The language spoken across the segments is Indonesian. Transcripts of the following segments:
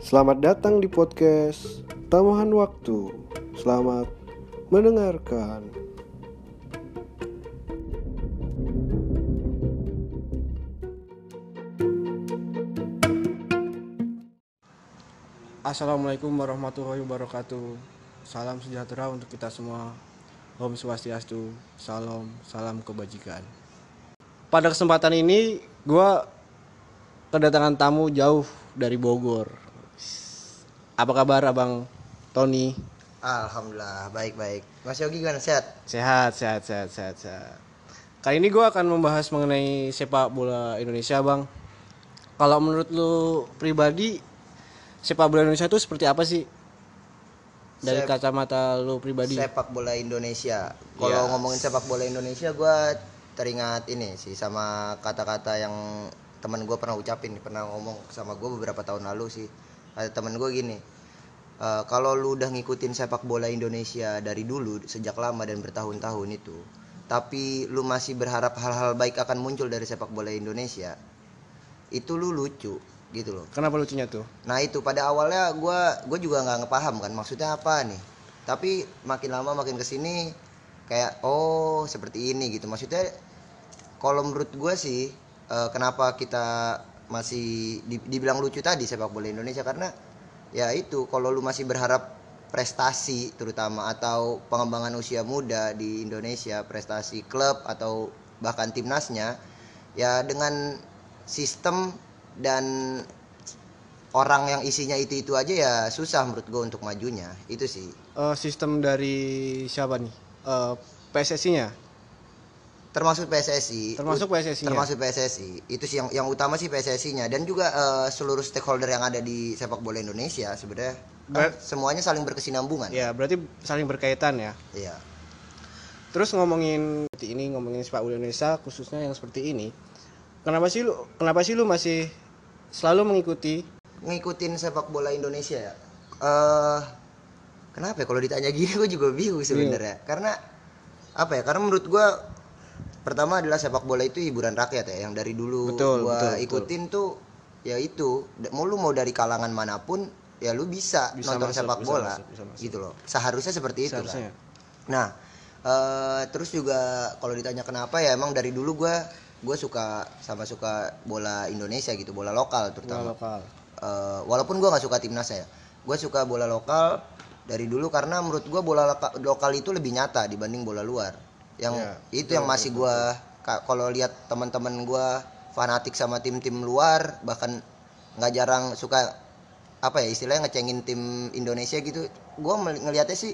Selamat datang di podcast Tambahan Waktu. Selamat mendengarkan. Assalamualaikum warahmatullahi wabarakatuh. Salam sejahtera untuk kita semua. Om Swastiastu. Salam, salam kebajikan. Pada kesempatan ini, gua kedatangan tamu jauh dari Bogor. Apa kabar Abang Tony? Alhamdulillah baik baik. Mas Yogi gimana sehat? Sehat, sehat, sehat, sehat, sehat. Kali ini gue akan membahas mengenai sepak bola Indonesia, Bang. Kalau menurut lu pribadi, sepak bola Indonesia itu seperti apa sih? Dari Sep- kacamata lu pribadi. Sepak bola Indonesia. Kalau Yes. ngomongin sepak bola Indonesia, gue teringat ini sih sama kata-kata yang teman gue pernah ucapin, pernah ngomong sama gue beberapa tahun lalu sih. Ada teman gue gini, "E, kalau lu udah ngikutin sepak bola Indonesia dari dulu sejak lama dan bertahun-tahun itu, tapi lu masih berharap hal-hal baik akan muncul dari sepak bola Indonesia, itu lu lucu gitu loh. Kenapa lucunya tuh? Nah itu pada awalnya gue gue juga nggak ngepaham kan maksudnya apa nih. Tapi makin lama makin ke sini kayak oh seperti ini gitu. Maksudnya kalau menurut gue sih eh, kenapa kita masih di- dibilang lucu tadi sepak bola Indonesia karena ya itu kalau lu masih berharap prestasi terutama atau pengembangan usia muda di Indonesia prestasi klub atau bahkan timnasnya ya dengan sistem dan orang yang isinya itu itu aja ya susah menurut gue untuk majunya itu sih Eh, sistem dari siapa nih? Eh, PSSI-nya? Termasuk PSSI Termasuk PSSI-nya? termasuk PSSI itu sih yang yang utama sih PSSI-nya dan juga eh, seluruh stakeholder yang ada di sepak bola Indonesia sebenarnya kan Ber- semuanya saling berkesinambungan. Ya, berarti saling berkaitan ya. iya. Terus ngomongin seperti ini, ngomongin sepak bola Indonesia khususnya yang seperti ini. Kenapa sih lu kenapa sih lu masih selalu mengikuti? Ngikutin sepak bola Indonesia ya? Eh kenapa ya? Kalau ditanya gini gue juga bingung sebenarnya. Karena apa ya? Karena menurut gue pertama adalah sepak bola itu hiburan rakyat ya yang dari dulu Betul, gue betul, betul. ikutin tuh ya itu mau lu mau dari kalangan mana pun ya lu bisa, Bisa nonton masuk, sepak bisa bola masuk, bisa masuk. gitu loh seharusnya seperti itu seharusnya? kan nah eh terus juga kalau ditanya kenapa ya emang dari dulu gue gue suka sama suka bola Indonesia gitu bola lokal Bola terutama lokal. Eh, walaupun gue nggak suka timnas ya gue suka bola lokal dari dulu karena menurut gue bola loka- lokal itu lebih nyata dibanding bola luar yang Iya, itu yang masih gue kalau lihat teman-teman gue fanatik sama tim-tim luar bahkan nggak jarang suka apa ya istilahnya ngecengin tim Indonesia gitu gue ngelihatnya sih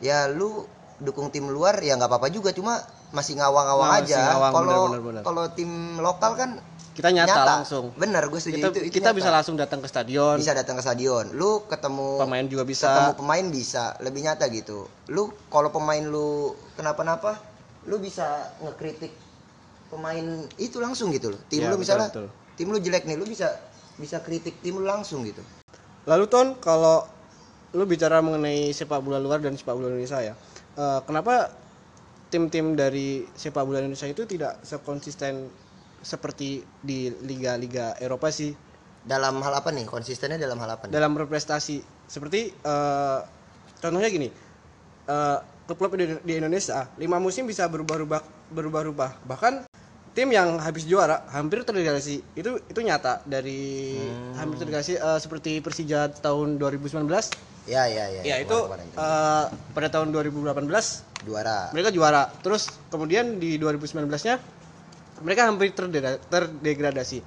ya lu dukung tim luar ya nggak apa-apa juga cuma masih ngawang-ngawang Masih aja kalau kalau tim lokal kan Kita nyata, langsung. bener gue setuju Kita itu, itu kita nyata. bisa langsung datang ke stadion. bisa datang ke stadion lu ketemu Pemain juga bisa. ketemu pemain bisa lebih nyata gitu lu kalau pemain lu kenapa-napa lu bisa ngekritik pemain itu langsung gitu loh tim Ya, lu betul, misalnya betul. tim lu jelek nih lu bisa bisa kritik tim lu langsung gitu Lalu Ton, kalau lu bicara mengenai sepak bola luar dan sepak bola Indonesia ya. eh, kenapa tim-tim dari sepak bola Indonesia itu tidak sekonsisten seperti di liga-liga Eropa sih. Dalam hal apa nih? Konsistennya dalam hal apa nih? Dalam berprestasi. Seperti eh, contohnya gini eh, klub-klub di, di Indonesia lima musim bisa berubah-ubah berubah-ubah bahkan tim yang habis juara hampir terdegradasi itu itu nyata dari hampir terdegradasi eh, seperti Persija tahun 2019 ya ya ya. Ya itu eh, pada tahun 2018 juara. mereka juara. Terus kemudian di 2019 nya mereka hampir terdegra- terdegradasi.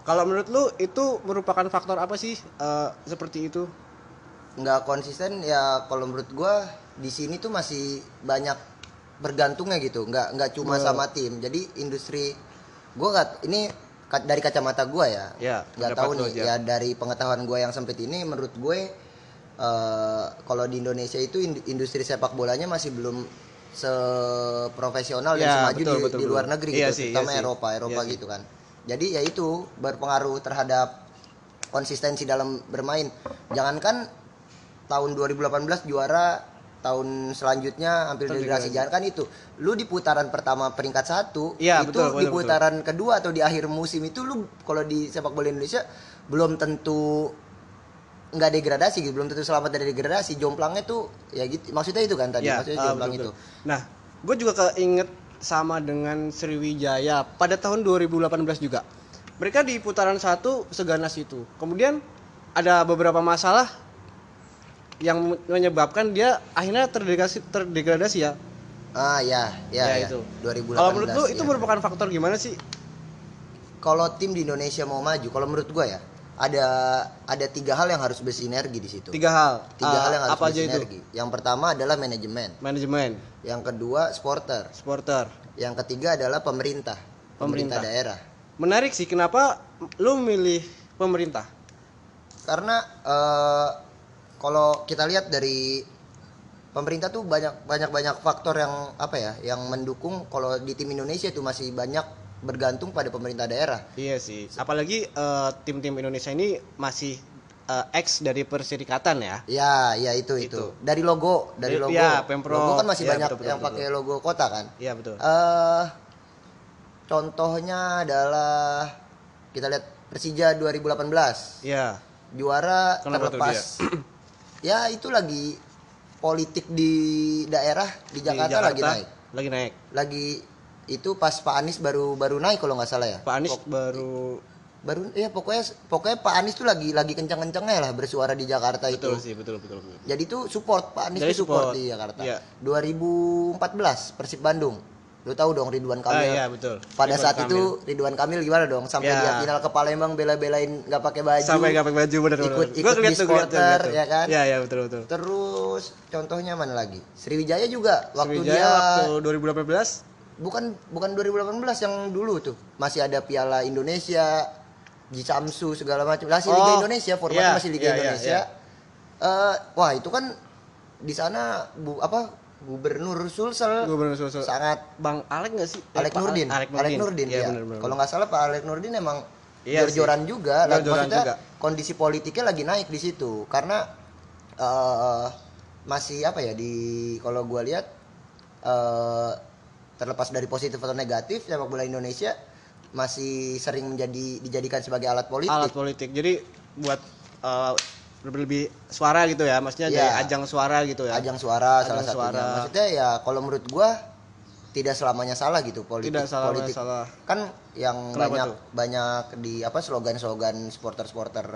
Kalau menurut lu itu merupakan faktor apa sih eh, seperti itu? Nggak konsisten ya kalau menurut gua di sini tuh masih banyak bergantungnya gitu. Nggak nggak cuma sama tim. Jadi industri gua nggak ini dari kacamata gua ya. Ya, nggak pendapat tahu nih aja. ya dari pengetahuan gua yang sempit ini menurut gue eh, kalau di Indonesia itu ind- industri sepak bolanya masih belum seprofesional dan Ya, semaju betul, di, betul, di luar betul. negeri Iya gitu sih, terutama iya. Eropa Eropa Iya gitu kan. Jadi ya itu berpengaruh terhadap konsistensi dalam bermain. Jangankan tahun 2018 juara tahun selanjutnya hampir degradasi jangankan itu. Lu di putaran pertama peringkat satu Iya, itu betul, di betul, putaran kedua atau di akhir musim itu lu kalau di sepak bola Indonesia belum tentu nggak degradasi gitu belum tentu selamat dari degradasi jomplangnya tuh ya gitu maksudnya itu kan tadi Ya, maksudnya ah, jomplang betul, itu betul. Nah, gue juga keinget sama dengan Sriwijaya pada tahun 2018 juga. Mereka di putaran satu seganas itu. Kemudian ada beberapa masalah yang menyebabkan dia akhirnya terdegradasi, terdegradasi ya. ah ya ya, Ya, ya. itu. 2018 Kalau menurut lu itu ya. merupakan faktor gimana sih? kalau tim di Indonesia mau maju kalau menurut gua ya ada ada tiga hal yang harus bersinergi di situ Tiga hal. tiga Ah, hal yang harus apa aja itu? bersinergi yang pertama adalah manajemen Manajemen, yang kedua supporter supporter. yang ketiga adalah pemerintah pemerintah, Pemerintah. daerah Menarik sih kenapa lu milih pemerintah? karena eh, kalau kita lihat dari pemerintah tuh banyak banyak banyak faktor yang apa ya yang mendukung kalau di tim Indonesia itu masih banyak bergantung pada pemerintah daerah Iya sih. Apalagi eh, tim-tim Indonesia ini masih eh, ex dari perserikatan ya. ya ya itu itu, Itu. dari logo dari Dari- logo ya, Pemprov. logo kan masih Ya, banyak betul, betul, yang betul. pakai logo kota kan Iya betul. eh contohnya adalah kita lihat Persija 2018 Iya. juara Kenapa terlepas ya itu lagi politik di daerah di Di Jakarta, lagi naik Lagi naik. lagi itu pas Pak Anies baru baru naik kalau nggak salah ya Pak Anies baru baru ya pokoknya pokoknya Pak Anies tuh lagi lagi kencang-kencangnya lah bersuara di Jakarta betul itu sih, betul betul betul. jadi tuh support Pak Anies Jadi support, support. di Jakarta Iya. 2014 Persib Bandung lu tahu dong Ridwan Ah, Kamil iya betul. pada Ridwan saat Kamil. itu Ridwan Kamil gimana dong sampai Ya. dia final ke Palembang bela-belain nggak pakai baju sampai nggak pakai baju bener. Ikut- ikut di supporter, ya kan? Iya iya betul betul. Terus contohnya mana lagi? Sriwijaya juga waktu Sriwijaya dia waktu 2018 bukan bukan 2018 yang dulu tuh masih ada Piala Indonesia, Jisamsu segala macam. Lah si Liga Oh, Indonesia formatnya iya, masih Liga iya, iya, Indonesia. Eh, wah itu kan di sana bu, apa Gubernur Sulsel Gubernur Sulsel. sangat Bang Alek nggak sih? Eh, Alek Pak Nurdin. Alek Nurdin. Alek Nurdin, Iya ya. bener. Kalau nggak salah Pak Alek Nurdin emang Iya jor-joran juga. Lah, Jor-joran maksudnya juga. kondisi politiknya lagi naik di situ karena eh masih apa ya di kalau gua lihat eh terlepas dari positif atau negatif sepak bola Indonesia masih sering menjadi dijadikan sebagai alat politik. alat politik. Jadi buat eh, lebih lebih suara gitu ya, maksudnya Iya. dari ajang suara gitu ya. Ajang suara Ajang salah satunya. suara. Maksudnya ya kalau menurut gua tidak selamanya salah gitu politik Tidak salah politik salah. kan yang Kenapa banyak tuh? banyak di apa slogan-slogan supporter-supporter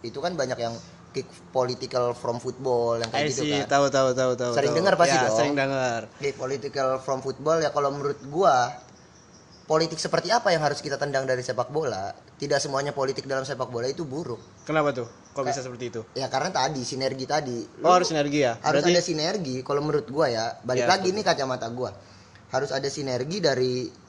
itu kan banyak yang kick political from football yang I kayak gitu see, kan. tahu tahu tahu tahu. Sering dengar pasti ya, dong. sering dengar. Kick political from football ya kalau menurut gua politik seperti apa yang harus kita tendang dari sepak bola? Tidak semuanya politik dalam sepak bola itu buruk. Kenapa tuh? Kok bisa seperti itu? Ya karena tadi sinergi tadi. Oh, harus sinergi ya. harus Berarti ada sinergi kalau menurut gua ya balik Ya, lagi nih kacamata gua harus ada sinergi dari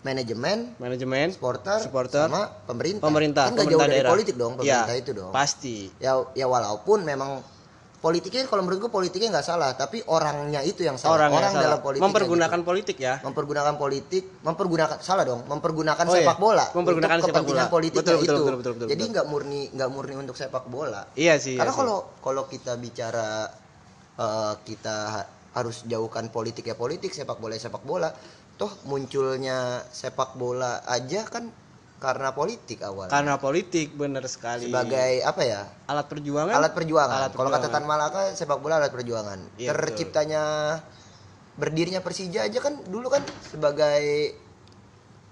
manajemen manajemen, supporter, Supporter, sama pemerintah pemerintah, kan pemerintah jauh dari daerah. politik dong pemerintah Ya, itu dong Pasti. ya ya walaupun memang politiknya kalau menurut gua politiknya nggak salah tapi orangnya itu yang salah Orang, orang yang salah. dalam politik mempergunakan politik ya. mempergunakan politik mempergunakan salah dong mempergunakan Oh, iya. sepak bola Mempergunakan untuk sepak kepentingan bola. politiknya Betul, betul, itu betul, betul, betul, jadi betul. nggak murni nggak murni untuk sepak bola Iya sih. karena iya sih. kalau kalau kita bicara eh, kita ha- harus jauhkan politik ya politik, sepak bola ya sepak bola. Toh munculnya sepak bola aja kan karena politik awal. karena politik benar sekali. Sebagai apa ya? alat perjuangan. Alat perjuangan. Alat Kalau kata perjuangan. Tan Malaka sepak bola alat perjuangan. Betul. Terciptanya berdirinya Persija aja kan dulu kan sebagai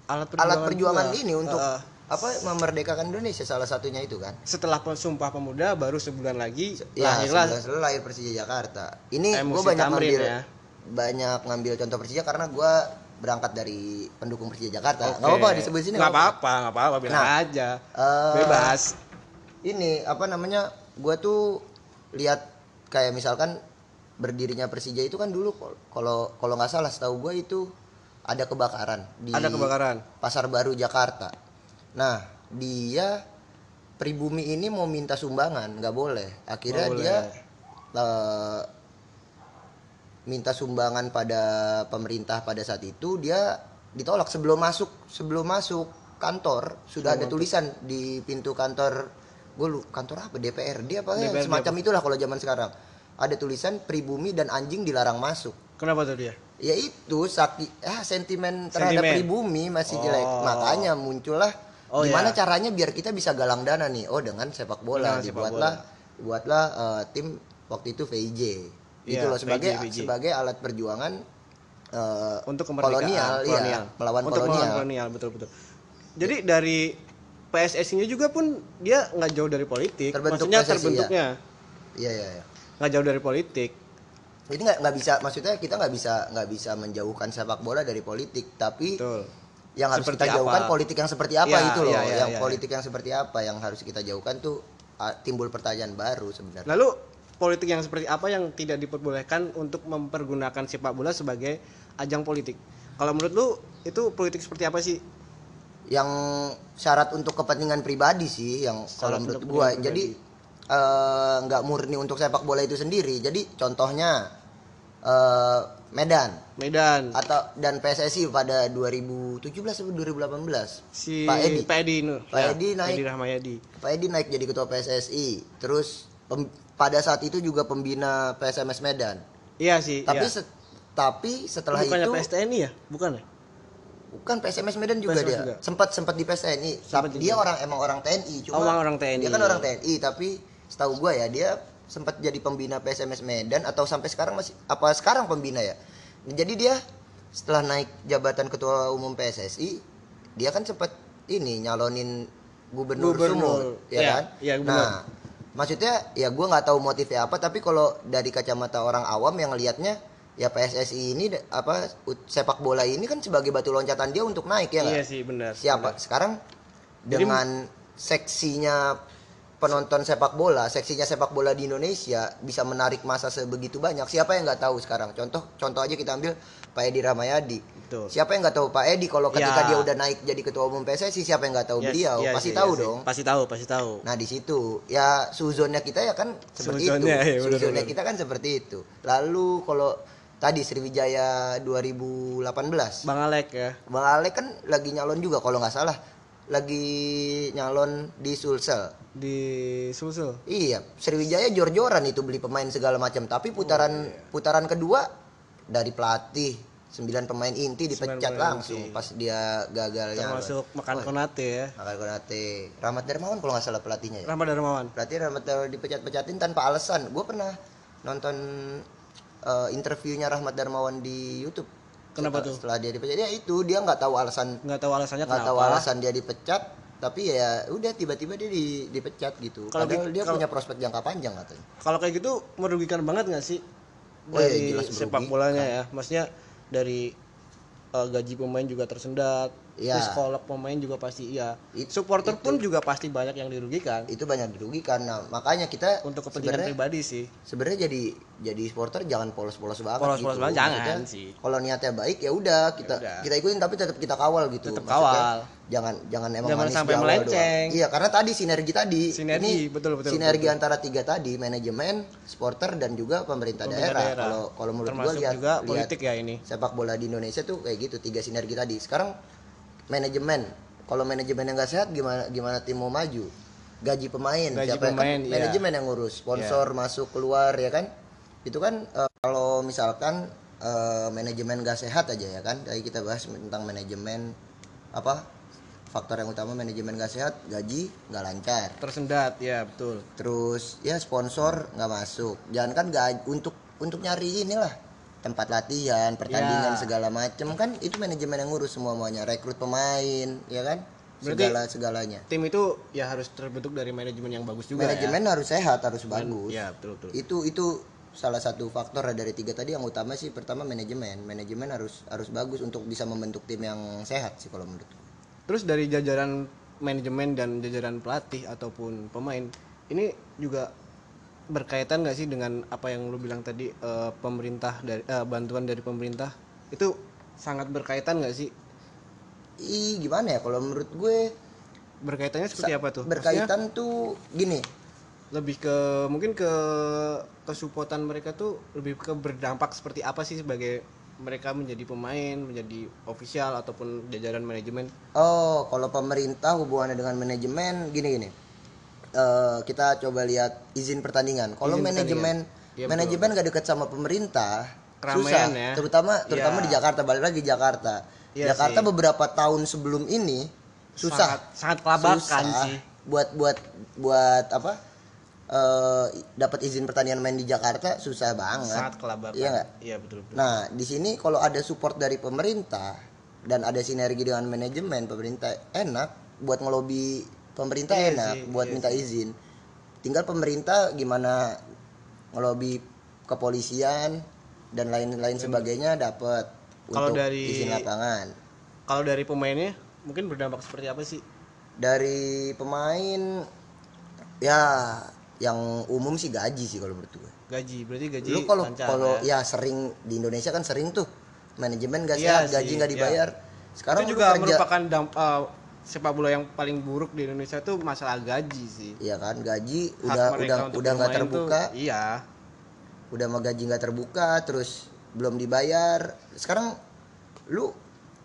alat perjuangan, alat perjuangan juga. ini untuk Heeh. apa memerdekakan Indonesia salah satunya itu kan. setelah Sumpah Pemuda baru sebulan lagi Ya, lahirlah sebelas lahir Persija Jakarta. Ini gue banyak Tamrin ngambil ya. banyak ngambil contoh Persija karena gue berangkat dari pendukung Persija Jakarta. Oke. Nggak apa-apa disebut sini. nggak apa-apa nggak apa-apa bilang Nah, aja Eh, bebas Ini apa namanya? Gue tuh lihat kayak misalkan berdirinya Persija itu kan dulu kalau kalau nggak salah setahu gue itu ada kebakaran di ada kebakaran Pasar Baru Jakarta. Nah, dia pribumi ini mau minta sumbangan, nggak boleh. Akhirnya Nggak dia boleh. Minta sumbangan pada pemerintah pada saat itu dia ditolak sebelum masuk sebelum masuk kantor sudah ada tulisan di pintu kantor gue lu kantor apa DPRD apa DPRD semacam itulah kalau zaman sekarang ada tulisan pribumi dan anjing dilarang masuk kenapa tuh dia ya itu sakit ah sentimen terhadap Sentimen. pribumi masih jelek Oh. makanya muncullah Oh, Gimana iya. caranya biar kita bisa galang dana nih? Oh, dengan sepak bola. Dengan sepak Dibuatlah buatlah eh, tim waktu itu VIJ. Gitu Iya, loh sebagai VIJ, VIJ. sebagai alat perjuangan eh, untuk kemerdekaan kolonial, iya, melawan untuk kolonial. melawan kolonial betul betul. Jadi dari PSSI-nya juga pun dia nggak jauh dari politik Terbentuk maksudnya PSSI, terbentuknya. Iya, iya, iya. nggak jauh dari politik. Jadi nggak nggak bisa maksudnya kita nggak bisa nggak bisa menjauhkan sepak bola dari politik, tapi betul. yang harus Seperti kita jauhkan apa? politik yang seperti apa Iya, itu loh. iya, iya, yang iya, politik yang seperti apa yang harus kita jauhkan tuh timbul pertanyaan baru sebenarnya. Lalu politik yang seperti apa yang tidak diperbolehkan untuk mempergunakan sepak bola sebagai ajang politik? Kalau menurut lu itu politik seperti apa sih? Yang syarat untuk kepentingan pribadi sih yang kalau Syarat menurut untuk gua. jadi eh, nggak murni untuk sepak bola itu sendiri. Jadi contohnya eh, Medan. Medan. Atau dan PSSI pada 2017 atau 2018 si Pak Edi. Pak Edi. Pak Edi naik. Edi Rahmayadi. Pak Edi naik jadi ketua PSSI terus pem- pada saat itu juga pembina PSMS Medan iya sih tapi iya. se- tapi setelah bukannya itu PSTNI ya bukan ya bukan PSMS Medan juga PSMS dia juga. sempat sempat di PSTNI Sempat tapi dia orang emang orang TNI cuma Oh, emang orang TNI. dia kan orang TNI tapi setahu gua ya dia sempat jadi pembina PSMS Medan atau sampai sekarang masih apa sekarang pembina ya jadi dia setelah naik jabatan ketua umum PSSI dia kan sempat ini nyalonin gubernur, Gubernur. Sumut ya Iya, kan iya, gubernur. nah maksudnya ya gua nggak tahu motifnya apa tapi kalau dari kacamata orang awam yang ngelihatnya ya PSSI ini apa sepak bola ini kan sebagai batu loncatan dia untuk naik ya iya sih benar siapa? sekarang Jadi- dengan seksinya penonton sepak bola seksinya sepak bola di Indonesia bisa menarik masa sebegitu banyak siapa yang nggak tahu sekarang? Contoh contoh aja kita ambil Pak Edi Ramayadi Betul. siapa yang nggak tahu Pak Edi kalau ketika Ya. dia udah naik jadi ketua umum PSSI siapa yang nggak tahu Yes, beliau iya pasti sih, tahu iya sih. dong pasti tahu pasti tahu Nah di situ ya suzonnya kita ya kan seperti Suzonnya, itu. ya, Suzonnya benar. kita kan seperti itu. Lalu kalau tadi Sriwijaya 2018, Bang Alek ya Bang Alek kan lagi nyalon juga kalau nggak salah, lagi nyalon di Sulsel. di Sulsel Iya, Sriwijaya jor-joran itu beli pemain segala macam. Tapi putaran Oh, iya. putaran kedua dari pelatih sembilan pemain inti dipecat langsung inti. pas dia gagal nyalon. termasuk makan Oh, konate ya Makan Konate. Rahmat Darmawan kalau nggak salah pelatihnya ya. Rahmat Darmawan Berarti Rahmat Darmawan dipecat-pecatin tanpa alasan. Gue pernah nonton eh, interviewnya Rahmat Darmawan di YouTube. Kenapa setelah, tuh? Setelah dia dipecat, ya itu dia nggak tahu alasan nggak tahu alasannya nggak tahu alasan dia dipecat. Tapi ya udah tiba-tiba dia di- dipecat gitu. Kalau Padahal gitu- dia kalau- punya prospek jangka panjang katanya. kalau kayak gitu merugikan banget nggak sih Oh, iya, dari jelas sepak bolanya ya maksudnya dari eh, gaji pemain juga tersendat Terus kalau pemain juga pasti iya It- supporter pun juga pasti banyak yang dirugikan Itu banyak dirugikan. Nah, makanya kita untuk kepentingan pribadi sih sebenarnya jadi jadi supporter jangan polos-polos banget Polos-polos gitu. banget jangan Maksudnya, sih. Kalau niatnya baik ya udah kita Ya udah. kita ikutin tapi tetap kita kawal gitu. Tetap kawal. Jangan jangan emang Jangan manis sampai melenceng. doang. Iya, karena tadi sinergi tadi. Sinergi, Ini betul, betul, Sinergi betul. antara tiga tadi, manajemen, supporter dan juga pemerintah, Pemerintah daerah. Kalau kalau menurut gua lihat juga lihat politik ya ini sepak bola di Indonesia tuh kayak gitu, tiga sinergi tadi. Sekarang manajemen. Kalau manajemen yang nggak sehat gimana gimana tim mau maju? Gaji pemain, Gaji siapa pemain, kan iya. manajemen yang ngurus, sponsor masuk keluar ya kan? Itu kan eh, kalau misalkan eh, manajemen gak sehat aja ya kan? Tadi kita bahas tentang manajemen apa? Faktor yang utama manajemen gak sehat, gaji nggak lancar. tersendat ya betul Terus ya sponsor nggak masuk. Jangan kan gaji untuk untuk nyari inilah tempat latihan, pertandingan Ya. segala macem kan itu manajemen yang ngurus semua semuanya, rekrut pemain, ya kan? Berarti- Segala segalanya. tim itu ya harus terbentuk dari manajemen yang bagus juga Manajemen harus sehat, harus ya bagus. ya betul betul Itu itu salah satu faktor dari tiga tadi yang utama sih pertama manajemen. Manajemen harus harus bagus untuk bisa membentuk tim yang sehat sih kalau menurut. Terus dari jajaran manajemen dan jajaran pelatih ataupun pemain ini juga berkaitan nggak sih dengan apa yang lu bilang tadi eh, pemerintah dari eh, bantuan dari pemerintah itu sangat berkaitan nggak sih? Ih gimana ya kalau menurut gue Berkaitannya seperti apa tuh? Maksudnya berkaitan tuh gini. lebih ke mungkin ke kesupotan mereka tuh lebih ke berdampak seperti apa sih sebagai mereka menjadi pemain, menjadi ofisial ataupun jajaran manajemen? Oh, kalau pemerintah hubungannya dengan manajemen gini Eh, kita coba lihat izin pertandingan. Kalau manajemen betul. manajemen gak dekat sama pemerintah, Keramaian susah. ya. Terutama terutama Iya. di Jakarta, balik lagi Jakarta. Iya Jakarta sih. beberapa tahun sebelum ini susah sangat, sangat kelabakan Susah. sih buat buat buat apa eh dapat izin pertandingan main di Jakarta susah banget sangat kelabakan Iya iya betul betul Nah, di sini kalau ada support dari pemerintah dan ada sinergi dengan manajemen pemerintah enak buat ngelobi pemerintah Iya enak sih, buat iya minta izin. Tinggal pemerintah gimana ngelobi kepolisian dan lain-lain sebagainya dapat Kalau untuk dari- izin lapangan. kalau dari pemainnya mungkin berdampak seperti apa sih Dari pemain ya yang umum sih gaji sih kalau menurut gue. gaji berarti gaji Lu kalau kalau ya. ya sering di Indonesia kan sering tuh manajemen gak Iya sehat, gaji nggak iya. dibayar. Sekarang itu juga kerja- merupakan damp, eh, sepak bola yang paling buruk di Indonesia tuh masalah gaji sih Iya kan gaji Hak udah udah udah nggak bermain tuh, terbuka, iya udah mah gaji nggak terbuka, terus belum dibayar. Sekarang lu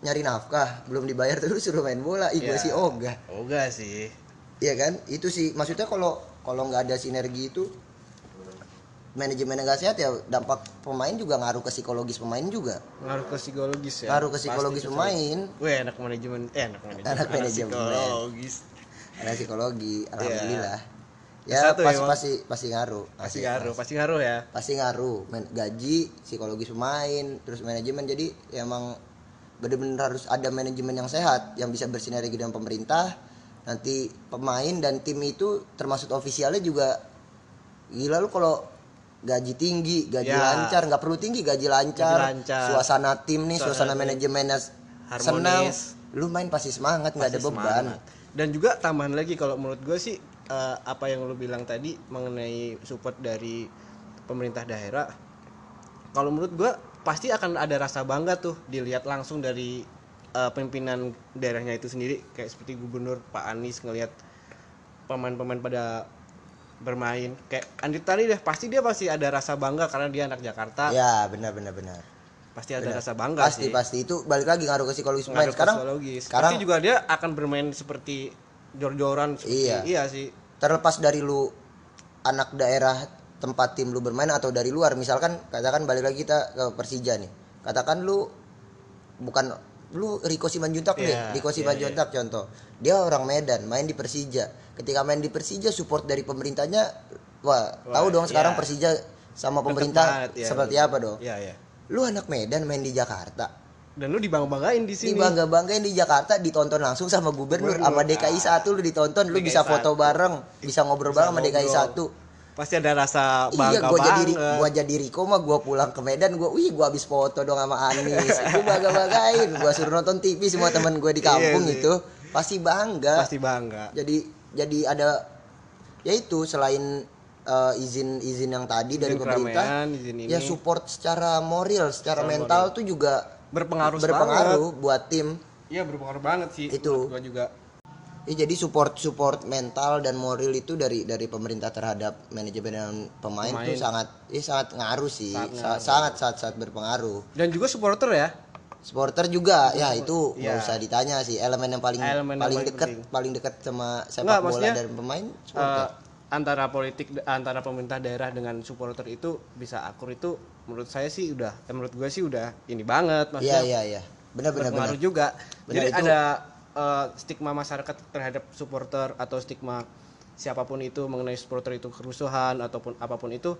nyari nafkah belum dibayar terus suruh main bola, ih gue Iya. sih ogah. Oga sih Iya kan? Itu sih maksudnya kalau kalau nggak ada sinergi itu manajemen yang nggak sehat ya dampak pemain juga ngaruh ke psikologis pemain juga. ngaruh ke psikologis ya Ngaruh ke psikologis pemain. Wih, anak manajemen eh anak manajemen Anak manajemen. psikologis Ada psikologi, alhamdulillah. Ya Satu ya, pasti Bang. pasti pasti ngaruh. pasti ngaruh pasti ngaruh ya pasti ngaruh gaji psikologis pemain terus manajemen jadi ya emang bener-bener harus ada manajemen yang sehat yang bisa bersinergi dengan pemerintah nanti pemain dan tim itu termasuk ofisialnya juga gila lu kalau gaji tinggi gaji Ya. lancar nggak perlu tinggi gaji lancar, Gaji lancar. suasana tim nih Suasana suasana, manajemennya senang lu main pasti semangat nggak ada beban semangat. dan juga tambahan lagi kalau menurut gue sih eh, apa yang lu bilang tadi mengenai support dari pemerintah daerah kalau menurut gue pasti akan ada rasa bangga tuh dilihat langsung dari eh, pimpinan daerahnya itu sendiri kayak seperti gubernur Pak Anies ngelihat pemain-pemain pada bermain. Kayak Andi tadi deh pasti dia pasti ada rasa bangga karena dia anak Jakarta. Ya benar benar benar. Pasti ada rasa bangga pasti sih. pasti. Itu balik lagi ngaruh ke psikologis Ngaruh ke sekarang psikologis. sekarang pasti juga dia akan bermain seperti jor-joran seperti Iya. iya sih. Terlepas dari lu anak daerah tempat tim lu bermain atau dari luar misalkan katakan balik lagi kita ke Persija nih. Katakan lu bukan lu Riko Simanjuntak Iya, nih Riko iya, Simanjuntak contoh. Dia orang Medan main di Persija ketika main di Persija support dari pemerintahnya wah, Wah, tahu dong sekarang iya. Persija sama pemerintah banget, iya, seperti betul. apa dong iya iya lu anak Medan main di Jakarta dan lu dibangga-banggain di sini dibangga banggain di Jakarta ditonton langsung sama gubernur sama DKI ah. 1 lu ditonton lu DKI bisa foto 1. bareng bisa ngobrol bareng sama DKI. 1 pasti ada rasa Iya, bangga gua jadi banget. gua jadi Riko mah gua pulang ke Medan gua, wih gua habis foto dong sama Anis. gua bangga banggain, gua suruh nonton TV semua teman gue di kampung Iya itu pasti bangga. pasti bangga Jadi jadi ada ya itu selain eh, izin-izin yang tadi dari Izin pemerintah, keramaian, izin ini. ya support secara moral, secara Secara mental tuh juga berpengaruh berpengaruh buat tim. iya berpengaruh banget sih Itu. gua juga Ya, jadi support support mental dan moral itu dari dari pemerintah terhadap manajemen dan pemain, Pemain. tuh sangat ya sangat ngaruh sih Sangat sangat sangat sangat, sangat berpengaruh dan juga supporter ya supporter juga. Ya itu nggak Iya. usah ditanya sih. Elemen yang paling Elemen paling dekat paling dekat sama sepak Nggak, bola dan pemain supporter. Eh, antara politik antara pemerintah daerah dengan supporter itu bisa akur itu menurut saya sih udah eh, menurut gue sih udah ini banget iya maksudnya iya iya. Benar benar benar. berpengaruh juga. Benar, jadi itu- ada eh, stigma masyarakat terhadap supporter atau stigma siapa pun itu mengenai supporter itu kerusuhan ataupun apa pun itu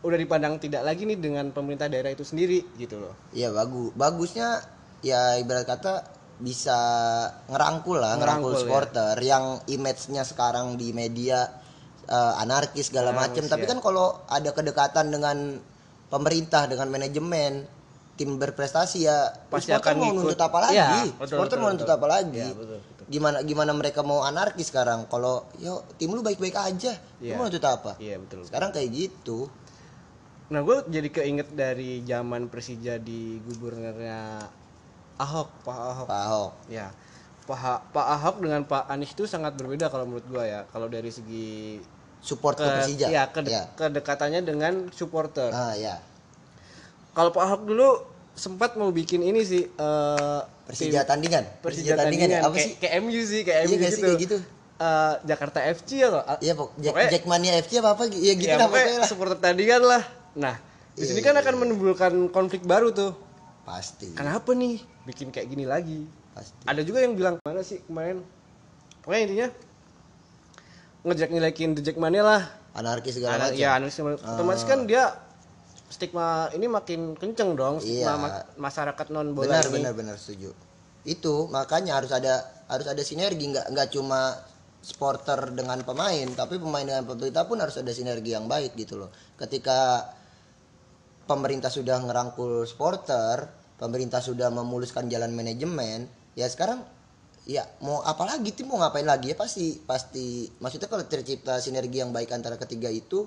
udah dipandang tidak lagi nih dengan pemerintah daerah itu sendiri gitu loh iya bagus bagusnya ya ibarat kata bisa ngerangkul lah ngerangkul, Ngerangkul, ya. supporter yang image-nya sekarang di media eh, anarkis segala macam tapi ya. kan kalau ada kedekatan dengan pemerintah dengan manajemen tim berprestasi ya Pasti supporter akan mau nuntut apa lagi Iya, betul, supporter betul, mau nuntut betul. apa lagi Iya, betul, betul. gimana gimana mereka mau anarkis sekarang kalau yo tim lu baik-baik aja lu Iya. mau nuntut apa iya betul sekarang kayak gitu nah gue jadi keinget dari zaman Persija di gubernurnya Ahok Pak Ahok. Pak Ahok. Ya Pak, Pak Ahok dengan Pak Anies itu sangat berbeda kalau menurut gue ya kalau dari segi support ke, ke, Persija? ya, kede- ya. kedekatannya dengan supporter. Ah ya. Kalau Pak Ahok dulu sempat mau bikin ini sih eh, Persija tim- tandingan? Persija tandingan, apa kayak, sih? kayak MU sih kayak Iya MU sih, gitu. kayak gitu? Eh, Jakarta FC atau Iya pok Jack, Jackmania FC apa apa? Ya gitu ya, pokoknya lah. supporter tandingan lah. Nah, di Iya, sini iya, kan iya. akan menimbulkan konflik baru tuh. pasti. Kenapa nih bikin kayak gini lagi? pasti. Ada juga yang bilang mana sih kemarin? Pokoknya intinya ngejek ngelekin The Jackmania lah. Anarkis segala macam. ya analisis otomatis kan dia stigma ini makin kenceng dong stigma Iya. ma- masyarakat non bola benar ini. benar benar setuju. Itu makanya harus ada harus ada sinergi. Nggak nggak cuma supporter dengan pemain tapi pemain dengan pemerintah pun harus ada sinergi yang baik gitu loh. Ketika pemerintah sudah ngerangkul supporter pemerintah sudah memuluskan jalan manajemen ya sekarang ya mau apa lagi tim mau ngapain lagi? Ya pasti pasti. Maksudnya kalau tercipta sinergi yang baik antara ketiga itu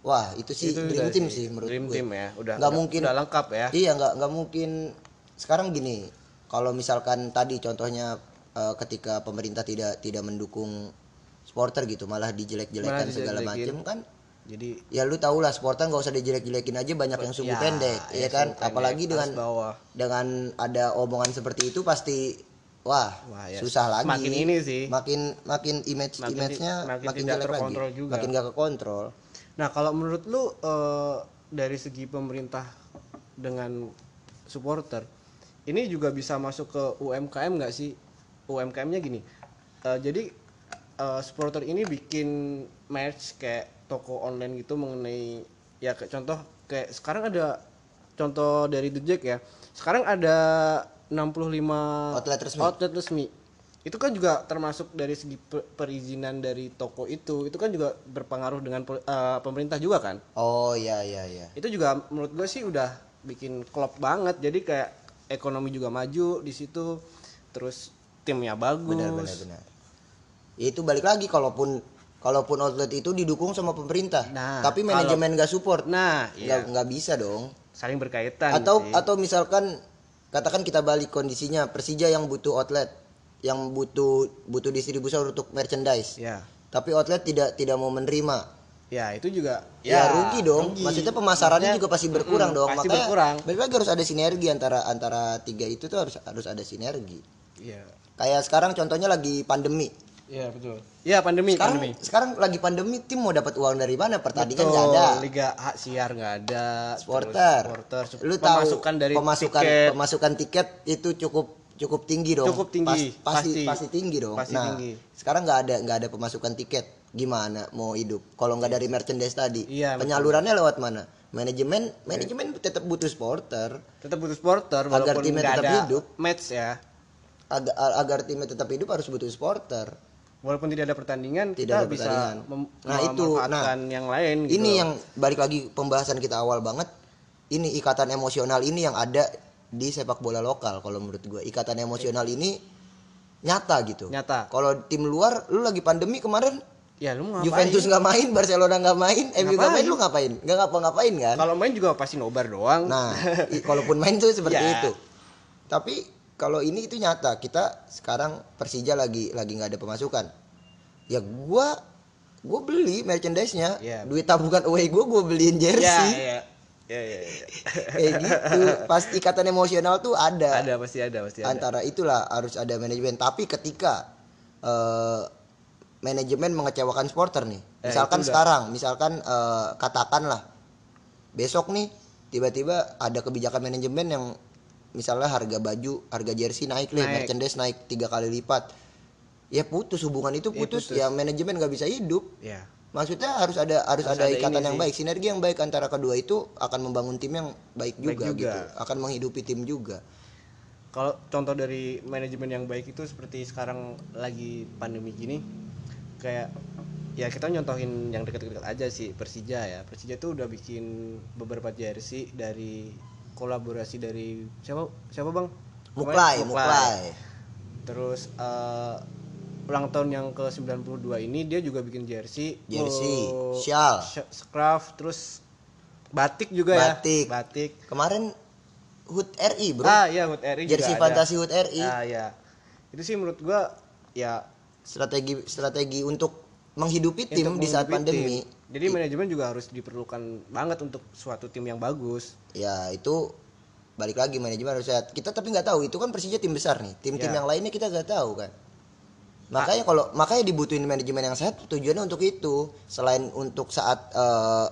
wah itu sih Itu dream team sih, sih menurut dream gue. team ya udah Nggak udah- mungkin- udah lengkap ya. Iya nggak nggak mungkin. Sekarang gini kalau misalkan tadi contohnya eh, ketika pemerintah tidak tidak mendukung supporter gitu malah dijelek-jelekan segala macam kan jadi ya lu tau lah supporter nggak usah dijelek-jelekin aja banyak yang sumbu ya, pendek ya, ya kan pendek, apalagi dengan bawah. dengan ada omongan seperti itu pasti wah, Wah, ya, susah lagi makin ini sih. makin makin image Makin di- image-nya makin makin, tidak jelek lagi juga. makin gak kekontrol Nah, kalau menurut lu eh, dari segi pemerintah dengan supporter, ini juga bisa masuk ke UMKM nggak sih? UMKM-nya gini. eh, jadi eh, supporter ini bikin match kayak toko online gitu mengenai ya kayak contoh kayak sekarang ada contoh dari The Jack ya. Sekarang ada 65 Outlet resmi. outlet resmi. Itu kan juga termasuk dari segi pe- perizinan dari toko itu. Itu kan juga berpengaruh dengan eh, pemerintah juga kan. oh iya iya iya Itu juga menurut gue sih udah bikin klop banget. Jadi kayak ekonomi juga maju di situ. Terus timnya bagus. benar benar benar itu balik lagi kalaupun kalaupun outlet itu didukung sama pemerintah Nah, tapi manajemen gak support Nah, nggak iya. nggak bisa dong Saling berkaitan atau sih. atau misalkan katakan kita balik kondisinya Persija yang butuh outlet yang butuh butuh distribusi untuk merchandise ya. tapi outlet tidak tidak mau menerima Ya, itu juga ya, rugi dong rugi. maksudnya pemasarannya juga pasti berkurang mm, dong pasti makanya berkurang. lagi harus ada sinergi antara antara tiga itu tuh harus harus ada sinergi Iya. kayak sekarang contohnya lagi pandemi Iya, betul. Iya, pandemi, sekarang pandemi. sekarang lagi pandemi tim mau dapat uang dari mana pertandingan Betul, nggak ada Liga hak siar nggak ada. supporter terus supporter, sup- lu tahu pemasukan dari pemasukan tiket. pemasukan tiket itu cukup cukup tinggi dong Cukup tinggi, Pas- pasti, pasti. pasti tinggi dong Pasti nah tinggi. sekarang nggak ada nggak ada pemasukan tiket gimana mau hidup kalau nggak dari merchandise tadi Iya, betul. penyalurannya lewat mana manajemen manajemen tetap butuh supporter tetap butuh supporter Agar timnya nggak tetap ada hidup. match ya. agar agar timnya tetap hidup harus butuh supporter Walaupun tidak ada pertandingan, Tidak kita ada bisa pertandingan. mem- Nah, itu, memanfaatkan yang lain gitu. ini yang balik lagi pembahasan kita awal banget ini ikatan emosional ini yang ada di sepak bola lokal kalau menurut gue ikatan emosional ini nyata gitu nyata. kalau tim luar lu lagi pandemi kemarin Ya lu ngapain? Juventus nggak main Barcelona nggak main MU nggak main lu ngapain nggak ngapa-ngapain kan Kalau main juga pasti nobar doang. nah i- kalaupun main tuh seperti Ya. itu tapi kalau ini itu nyata kita sekarang Persija lagi lagi nggak ada pemasukan ya gua gua beli merchandise-nya Ya. duit tabungan away gua gua beliin ya, jersey ya. Ya, ya, ya. kayak gitu pasti ikatan emosional tuh ada, ada pasti ada pasti ada. antara itulah harus ada manajemen tapi ketika eh, manajemen mengecewakan supporter nih Eh, misalkan sekarang misalkan eh, katakanlah besok nih tiba-tiba ada kebijakan manajemen yang misalnya harga baju harga jersey naik nih merchandise naik tiga kali lipat ya putus hubungan itu Iya, putus, putus. ya manajemen nggak bisa hidup Ya. maksudnya harus ada harus, Harus ada, ada ikatan yang sih. baik sinergi yang baik antara kedua itu akan membangun tim yang baik juga, juga. gitu akan menghidupi tim juga Kalau contoh dari manajemen yang baik itu seperti sekarang lagi pandemi gini, kayak ya kita nyontohin yang dekat-dekat aja sih Persija ya. Persija tuh udah bikin beberapa jersey dari kolaborasi dari siapa siapa bang? muklai muklai Terus eh, ulang tahun yang ke 92 ini dia juga bikin jersey, Jersey, oh, shawl. sh- scarf, terus batik juga Batik. ya. Batik. kemarin HUT RI bro Ah iya HUT RI jersey juga ada. fantasi HUT RI Ah ya. Itu sih menurut gua ya strategi strategi untuk menghidupi tim untuk di saat menghidupi pandemi. Tim. Jadi manajemen juga harus diperlukan banget untuk suatu tim yang bagus. ya itu balik lagi manajemen harus sehat. Kita tapi nggak tahu itu kan Persija tim besar nih. Tim-tim Ya. yang lainnya kita nggak tahu kan. Makanya kalau makanya dibutuhin manajemen yang sehat tujuannya untuk itu. Selain untuk saat eh,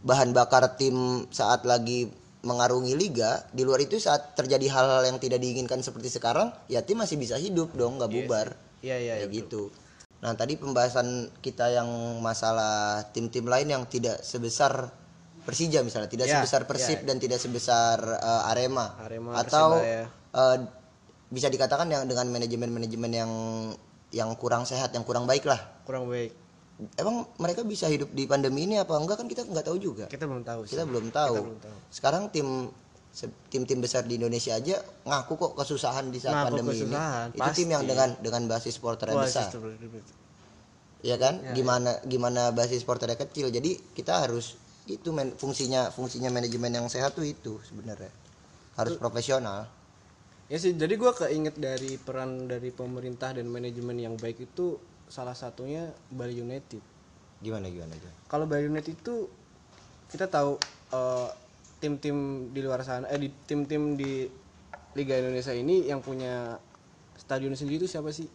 bahan bakar tim saat lagi mengarungi liga di luar itu saat terjadi hal-hal yang tidak diinginkan seperti sekarang ya tim masih bisa hidup dong nggak bubar. Iya iya kayak iya, betul. gitu Nah tadi pembahasan kita yang masalah tim-tim lain yang tidak sebesar Persija misalnya, tidak Ya, sebesar Persib ya. dan tidak sebesar eh, Arema, Arema, atau Persebaya. eh, bisa dikatakan yang dengan manajemen-manajemen yang yang kurang sehat, yang kurang baik lah. kurang baik Emang mereka bisa hidup di pandemi ini apa enggak kan kita nggak tahu juga. kita belum tahu sih Kita belum tahu. Kita belum tahu. Sekarang tim tim-tim besar di Indonesia aja ngaku kok kesusahan di saat Ngaku pandemi kesusahan, ini. Itu tim yang pasti. dengan dengan basis supporter yang Wah, besar. sistem- ya kan gimana gimana basis supporternya kecil jadi kita harus itu men, fungsinya fungsinya manajemen yang sehat tuh itu sebenarnya harus profesional Ya sih, jadi gua keinget dari peran dari pemerintah dan manajemen yang baik itu salah satunya Bali United. gimana gimana gimana Kalau Bali United itu kita tahu eh, tim-tim di luar sana, eh di tim-tim di Liga Indonesia ini yang punya stadion sendiri itu siapa sih?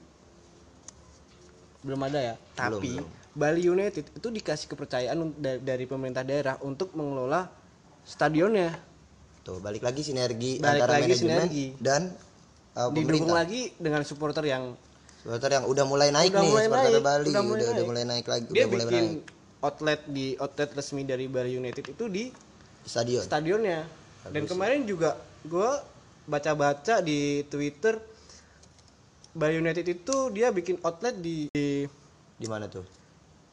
Belum ada ya. Belum, Tapi belum. Bali United itu dikasih kepercayaan dari pemerintah daerah untuk mengelola stadionnya. tuh balik lagi sinergi Balik antara lagi manajemen sinergi. dan uh, Didukung pemerintah lagi dengan supporter yang supporter yang udah mulai naik Udah nih mulai supporter naik, Bali udah udah, mulai udah naik. mulai naik lagi dia udah mulai bikin naik outlet di outlet resmi dari Bali United itu di stadion. Stadionnya. Dan kemarin juga gue baca-baca di Twitter Bali United itu dia bikin outlet di, di- mana tuh?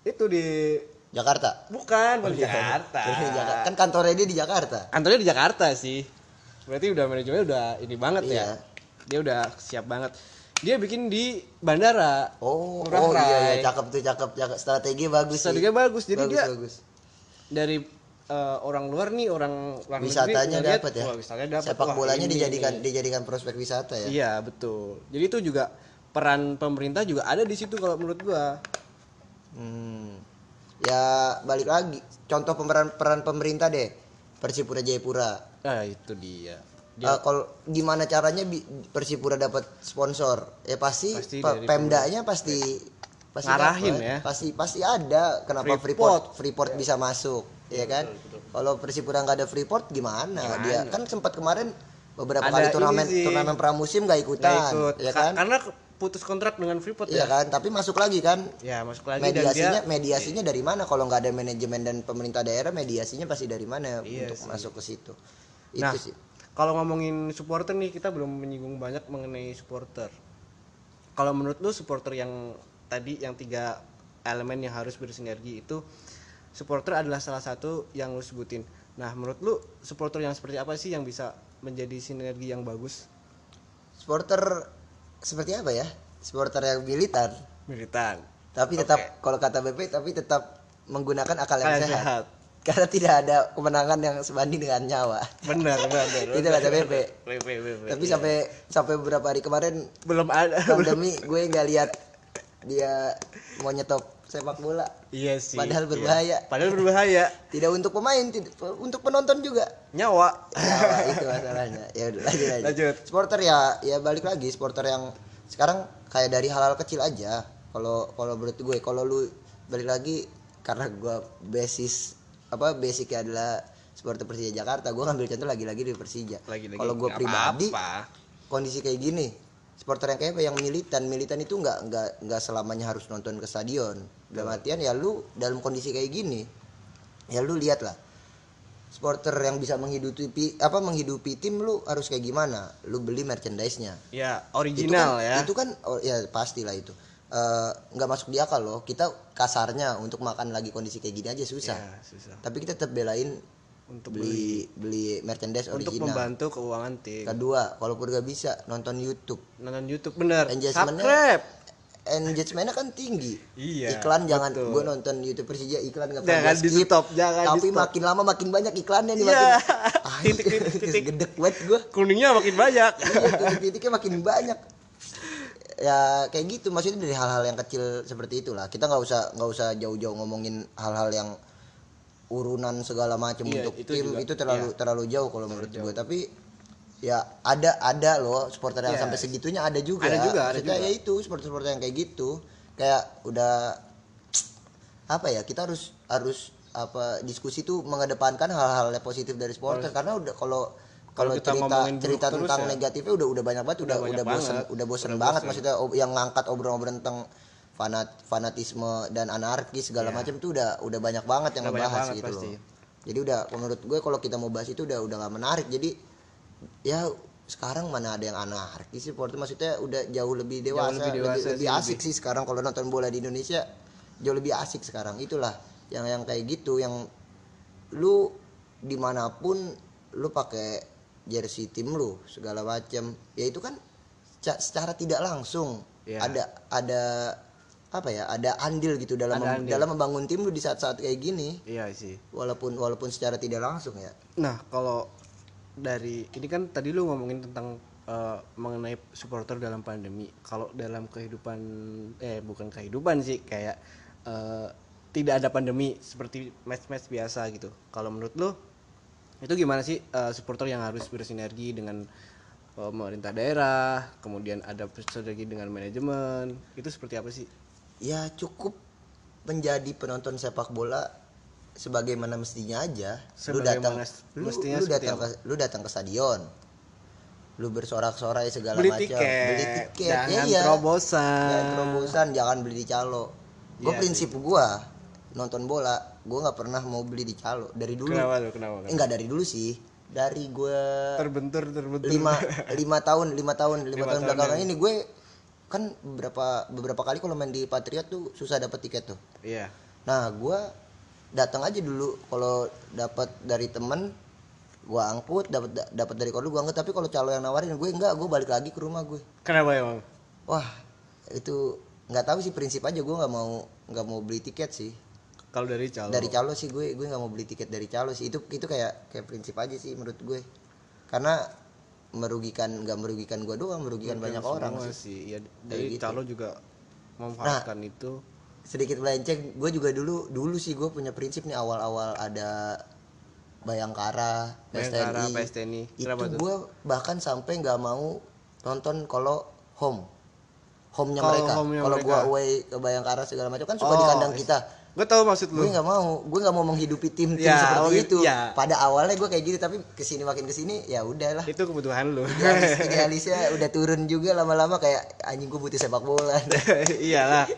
Itu di Jakarta? Bukan bukan Jakarta. Di Jakarta. kan kantornya dia di Jakarta. Kantornya di Jakarta sih. Berarti udah manajemennya udah ini banget Iya. ya dia udah siap banget. Dia bikin di bandara. Oh Ngurah oh iya iya. Rai. cakep tuh cakep cakep. Strategi bagus sih. Strateginya bagus. Jadi bagus dia bagus. dari eh, orang luar nih orang luar wisatanya dapat ya wah, wisatanya dapat sepak Wah, bolanya ini dijadikan nih. dijadikan prospek wisata ya iya betul jadi itu juga peran pemerintah juga ada di situ kalau menurut gua Hmm. Ya balik lagi. Contoh pemeran peran pemerintah deh. Persipura Jayapura. ah itu dia Eh, kalau gimana caranya Persipura dapat sponsor? Ya pasti, Pasti pe- Pemdanya pasti pasti Ngarahin ya. Pasti pasti ada kenapa Freeport. Freeport Freeport bisa masuk, ya kan? Kalau Persipura nggak ada Freeport gimana? Dia kan sempat kemarin beberapa Ada kali turnamen sih. turnamen pramusim nggak ikutan, Nggak ikut ya Ka- kan? karena putus kontrak dengan Freeport Iya ya kan? Tapi masuk lagi kan? ya masuk lagi mediasinya dan dia mediasinya dari mana kalau nggak ada manajemen dan pemerintah daerah mediasinya pasti dari mana Iya untuk sih. masuk ke situ nah itu sih kalau ngomongin supporter nih kita belum menyinggung banyak mengenai supporter kalau menurut lu supporter yang tadi yang tiga elemen yang harus bersinergi itu supporter adalah salah satu yang lu sebutin. Nah menurut lu supporter yang seperti apa sih yang bisa menjadi sinergi yang bagus? Supporter seperti apa ya? Supporter yang militan. Militan. Tapi tetap kalau kata BP tapi tetap menggunakan akal yang sehat. sehat. karena tidak ada kemenangan yang sebanding dengan nyawa. Benar benar itu kata BP BP, BP. tapi sampai sampai beberapa hari kemarin belum ada. pandemi gue nggak lihat dia mau nyetop sepak bola iya sih Padahal iya. berbahaya. padahal berbahaya tidak untuk pemain tidak untuk penonton juga nyawa Nyawa, itu masalahnya ya udah lanjut, lanjut Lanjut. supporter ya ya balik lagi supporter yang sekarang kayak dari hal-hal kecil aja kalau kalau menurut gue kalau lu balik lagi karena gue basis apa basicnya adalah supporter Persija Jakarta gue ngambil contoh lagi-lagi di Persija kalau gue pribadi apa-apa. kondisi kayak gini supporter yang kayak apa? Yang militan. Militan itu nggak nggak nggak selamanya harus nonton ke stadion. Dalam artian ya lu dalam kondisi kayak gini ya lu lihat lah. Supporter yang bisa menghidupi apa menghidupi tim lu harus kayak gimana? Lu beli merchandise-nya. Ya itu original kan, ya. itu kan oh, ya pastilah itu. Eh, nggak masuk di akal loh. Kita kasarnya untuk makan lagi kondisi kayak gini aja susah. Ya, susah. Tapi kita tetap belain untuk beli beli merchandise untuk original membantu keuangan tim kedua kalaupun gak bisa nonton YouTube nonton YouTube bener subscribe engagementnya kan tinggi. Iya, Iklan jangan betul. gue nonton YouTube Persija iklan nggak Jangan pernah gua skip. di-stop, jangan Tapi di-stop. makin lama makin banyak iklannya nih Iya. makin. Titik, titik, titik. Gedek banget gue. kuningnya makin banyak Iya, titiknya makin banyak. Ya kayak gitu maksudnya dari hal-hal yang kecil seperti itulah. Kita nggak usah nggak usah jauh-jauh ngomongin hal-hal yang urunan segala macam Iya, untuk itu tim juga. itu terlalu terlalu jauh kalau menurut gue. Tapi ya ada ada loh supporter yang Yes. sampai segitunya ada juga. Ada juga, ada Maksudnya juga. ya itu supporter-supporter yang kayak gitu kayak udah apa ya kita harus harus apa diskusi tuh mengedepankan hal-hal yang positif dari supporter karena udah kalau kalau cerita cerita tentang ya. negatifnya udah udah banyak banget udah banyak udah bosen banget. udah bosen Udah banget maksudnya ob- yang ngangkat obrolan-obrolan tentang fanat fanatisme dan anarkis segala Iya. macam tuh udah udah banyak banget yang Udah ngebahas banget gitu pasti. loh. Jadi udah menurut gue kalau kita mau bahas itu udah udah nggak menarik. Jadi ya sekarang mana ada yang anarkis sih? Porto maksudnya udah jauh lebih dewasa lebih lebih, dewasa lebih sih, asik sih sekarang. Kalau nonton bola di Indonesia jauh lebih asik sekarang. Itulah yang yang kayak gitu. Yang lu di mana pun lu pakai jersey tim lu segala macam. Ya itu kan ca- secara tidak langsung Iya. ada ada apa ya ada andil gitu dalam mem- andil. dalam membangun tim lu di saat-saat kayak gini Iya sih. walaupun walaupun secara tidak langsung ya Nah, kalau dari ini kan tadi lu ngomongin tentang eh, mengenai supporter dalam pandemi. Kalau dalam kehidupan eh bukan kehidupan sih, kayak eh, tidak ada pandemi seperti match-match biasa gitu. Kalau menurut lu itu gimana sih eh, supporter yang harus bersinergi dengan pemerintah daerah, kemudian ada bersinergi dengan manajemen, itu seperti apa sih? Ya cukup menjadi penonton sepak bola sebagaimana mestinya aja. Lu datang lu, mestinya lu datang ke lu datang ke stadion. Lu bersorak-sorai segala Beli macam. tiket, beli tiket. Jangan iya. terobosan. jangan terobosan jangan beli di calo. Gue Iya prinsip gua nonton bola gua nggak pernah mau beli di calo. Dari dulu. Kenapa tuh? Kenapa? Eh, enggak dari dulu sih. Dari gue Terbentur, terbentur. lima lima tahun lima tahun lima Lima tahun tahun belakangan yang- ini gue kan beberapa beberapa kali kalau main di Patriot tuh susah dapat tiket tuh. Iya. nah gue datang aja dulu. Kalau dapat dari temen gue angkut dapat dapat dari kodo gue angkut. Tapi kalau calo yang nawarin gue enggak. Gue balik lagi ke rumah gue. Kenapa emang? wah itu nggak tahu sih prinsip aja. Gue nggak mau nggak mau beli tiket sih. Kalau dari calo. dari calo sih gue gue nggak mau beli tiket dari calo sih. Itu itu kayak kayak prinsip aja sih menurut gue. Karena merugikan nggak merugikan gue doang merugikan banyak orang sih sih. Ya, dari gitu. calo juga memanfaatkan itu. sedikit melenceng gue juga dulu dulu sih gue punya prinsip nih awal-awal ada Bayangkara, Bayangkara, PSTNI, PSTNI. itu gue bahkan sampai nggak mau nonton kalau home home-nya Kalau mereka kalau gue away ke Bayangkara segala macam kan suka di Oh, kandang kita Gue tahu maksud lu. gue nggak mau gue nggak mau menghidupi tim-tim Ya, seperti oh itu ya. pada awalnya gue kayak gitu tapi ke sini makin ke sini ya udahlah Itu kebutuhan lu. idealis idealisnya udah turun juga lama-lama kayak anjing gue butuh sepak bola Iyalah.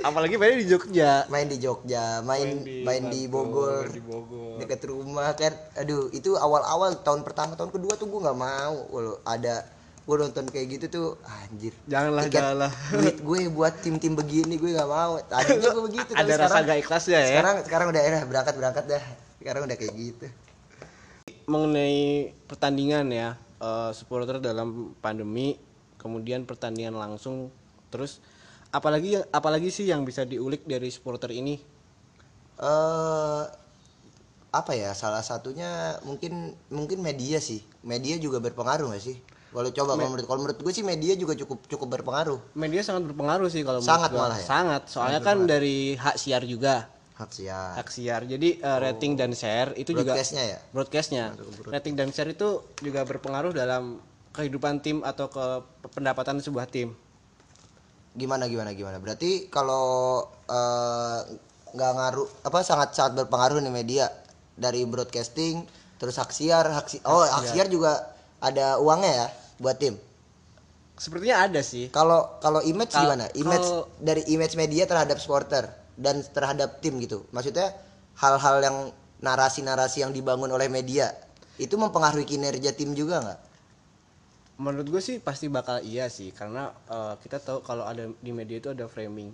Apalagi mainnya di Jogja. main di Jogja main main di, Bogor Di Bogor. deket rumah kan aduh itu awal-awal tahun pertama tahun kedua tuh gue nggak mau kalau ada gue nonton kayak gitu tuh anjir. Janganlah, Tiket janganlah. duit gue buat tim-tim begini gue nggak mau. Tadinya gue begitu tapi Ada rasa sekarang gak ikhlasnya ya. sekarang sekarang udah enak berangkat berangkat dah. Sekarang udah kayak gitu. Mengenai pertandingan ya eh, supporter dalam pandemi kemudian pertandingan langsung terus apalagi apalagi sih yang bisa diulik dari supporter ini? Eh apa ya salah satunya mungkin mungkin media sih. Media juga berpengaruh gak sih kalau coba kalau menurut kalau menurut gue sih media juga cukup cukup berpengaruh. Media sangat berpengaruh sih kalau menurut Sangat gua. malah ya? sangat. Soalnya kan dari hak siar juga. Hak siar. Hak siar. Jadi eh, rating dan share itu juga broadcastnya ya? Broadcastnya. Rating dan share itu juga berpengaruh dalam kehidupan tim atau ke pendapatan sebuah tim. Gimana gimana gimana? Berarti kalau eh, nggak ngaruh apa sangat sangat berpengaruh nih media dari broadcasting terus hak siar hak si- oh hak siar juga ada uangnya ya buat tim? Sepertinya ada sih. Kalau kalau image Kal- gimana? Image kalau- dari image media terhadap supporter dan terhadap tim gitu. Maksudnya hal-hal yang narasi-narasi yang dibangun oleh media itu mempengaruhi kinerja tim juga nggak? Menurut gue sih pasti bakal iya sih karena eh, kita tahu kalau ada di media itu ada framing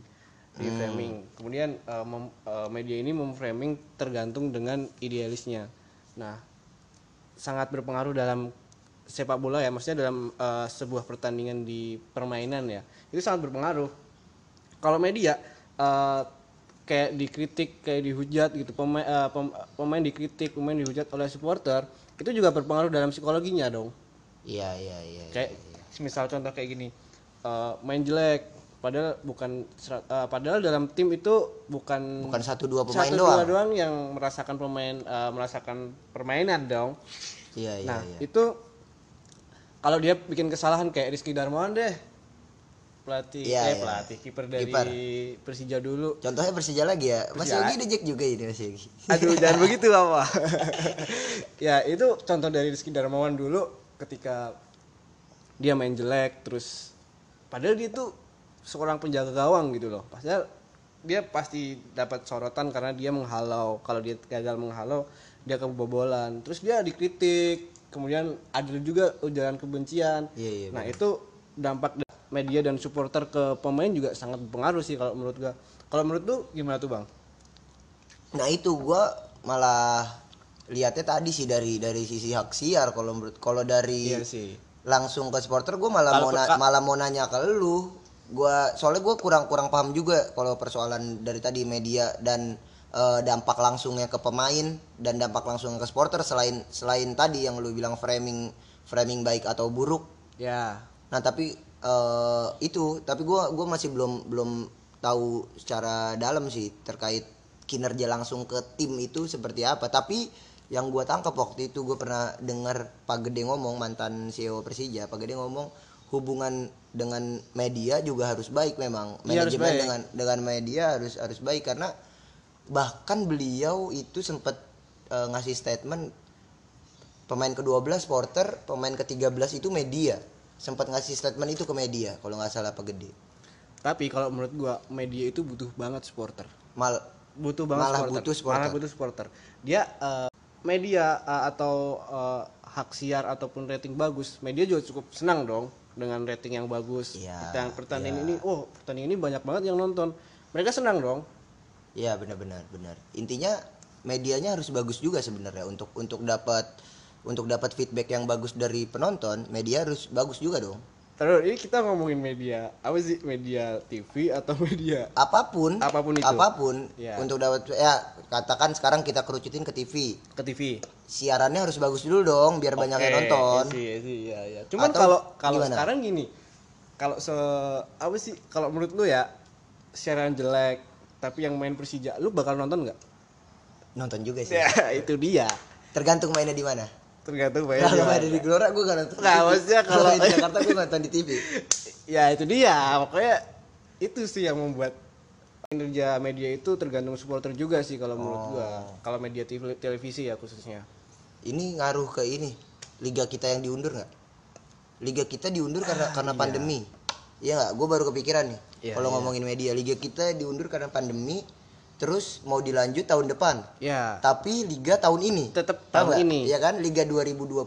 di framing kemudian mem- eh, media ini memframing tergantung dengan idealisnya. Nah sangat berpengaruh dalam sepak bola ya maksudnya dalam eh, sebuah pertandingan di permainan ya itu sangat berpengaruh. Kalau media eh, kayak dikritik kayak dihujat gitu pemain eh, pem- pemain dikritik pemain dihujat oleh supporter itu juga berpengaruh dalam psikologinya dong. Iya iya iya kayak misal contoh kayak gini eh, main jelek padahal bukan eh, padahal dalam tim itu bukan bukan satu dua pemain satu doang. dua doang yang merasakan pemain eh, merasakan permainan dong. Iya iya nah iya. itu kalau dia bikin kesalahan kayak Rizky Darmawan deh pelatih Iya, eh iya. pelatih kiper dari Kiper. Persija dulu contohnya Persija lagi ya Mas Persija. Yogi dejek juga ini Mas Yogi Aduh jangan begitu apa. ya itu contoh dari Rizky Darmawan dulu ketika dia main jelek terus padahal dia tuh seorang penjaga gawang gitu loh padahal dia pasti dapat sorotan karena dia menghalau kalau dia gagal menghalau dia kebobolan terus dia dikritik kemudian ada juga ujaran kebencian. Iya, iya, nah itu dampak da- media dan supporter ke pemain juga sangat berpengaruh sih kalau menurut gua. Kalau menurut lu gimana tuh bang? Nah itu gua malah lihatnya tadi sih dari dari sisi hak siar. Kalau menurut kalau dari iya sih. langsung ke supporter gue malah mau na- malah mau nanya ke lu. Gua soalnya gue kurang kurang paham juga kalau persoalan dari tadi media dan eh, dampak langsungnya ke pemain dan dampak langsungnya ke supporter selain selain tadi yang lu bilang framing framing baik atau buruk. Ya. Nah tapi eh, itu tapi gua gua masih belum belum tahu secara dalam sih terkait kinerja langsung ke tim itu seperti apa. Tapi yang gua tangkap waktu itu gue pernah dengar Pak Gede ngomong mantan CEO Persija Pak Gede ngomong hubungan dengan media juga harus baik memang. Iya, manajemen baik. dengan dengan media harus harus baik. Karena bahkan beliau itu sempat eh, ngasih statement pemain ke-12 Porter, pemain ke-13 itu media. Sempat ngasih statement itu ke media kalau nggak salah Pak Gede. tapi kalau menurut gua media itu butuh banget supporter Mal butuh banget Malah supporter. butuh supporter. malah butuh supporter dia eh, media eh, atau eh, hak siar ataupun rating bagus media juga cukup senang dong dengan rating yang bagus Iya, pertandingan pertandingan iya. ini oh pertandingan ini banyak banget yang nonton mereka senang dong ya benar-benar benar. Intinya medianya harus bagus juga sebenarnya untuk untuk dapat untuk dapat feedback yang bagus dari penonton, media harus bagus juga dong. terus ini kita ngomongin media apa sih media TV atau media Apa pun Apa pun itu. apa pun Iya. untuk dapat ya katakan sekarang kita kerucutin ke TV. ke TV Siarannya harus bagus dulu dong biar banyak yang nonton. iya sih, iya, iya. Cuman Atau kalau kalau sekarang gini, kalau se apa sih kalau menurut lu ya siaran jelek tapi yang main Persija, lu bakal nonton nggak? Nonton juga sih. Ya itu dia. Tergantung mainnya di mana. Tergantung main. Kalau main di Gelora gue gak nonton. Nggak, maksudnya kalau- di Jakarta gue nonton di TV. Ya itu dia. Pokoknya itu sih yang membuat kinerja media itu tergantung supporter juga sih kalau menurut gua. Kalau media TV, televisi ya khususnya. Ini ngaruh ke ini. Liga kita yang diundur nggak? Liga kita diundur karena karena pandemi. Iya nggak? Gue baru kepikiran nih. Iya, Kalau iya. ngomongin media, liga kita diundur karena pandemi. Terus mau dilanjut tahun depan. Ya. Tapi liga tahun ini. Tetap Tahu tahun nggak? ini. Iya kan? Liga 2020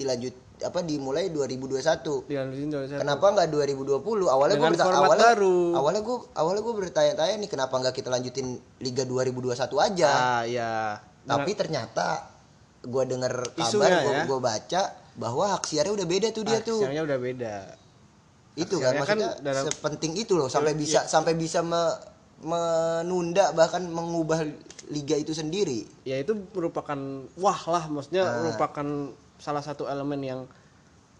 dilanjut apa dimulai 2021. Dilanjutin terus. Kenapa nggak 2020? Awalnya gue awalnya, baru. awalnya gue awalnya gue bertanya-tanya nih kenapa nggak kita lanjutin Liga 2021 aja? Ah ya. Tapi ternyata gue denger kabar, gue ya. baca bahwa hak siarnya udah beda tuh dia tuh. Aksinya udah beda. Itu hak kan kan maksudnya dalam- Iya. sepenting itu loh sampai bisa sampai bisa me- menunda bahkan mengubah liga itu sendiri. ya itu merupakan wah lah maksudnya Ah. merupakan salah satu elemen yang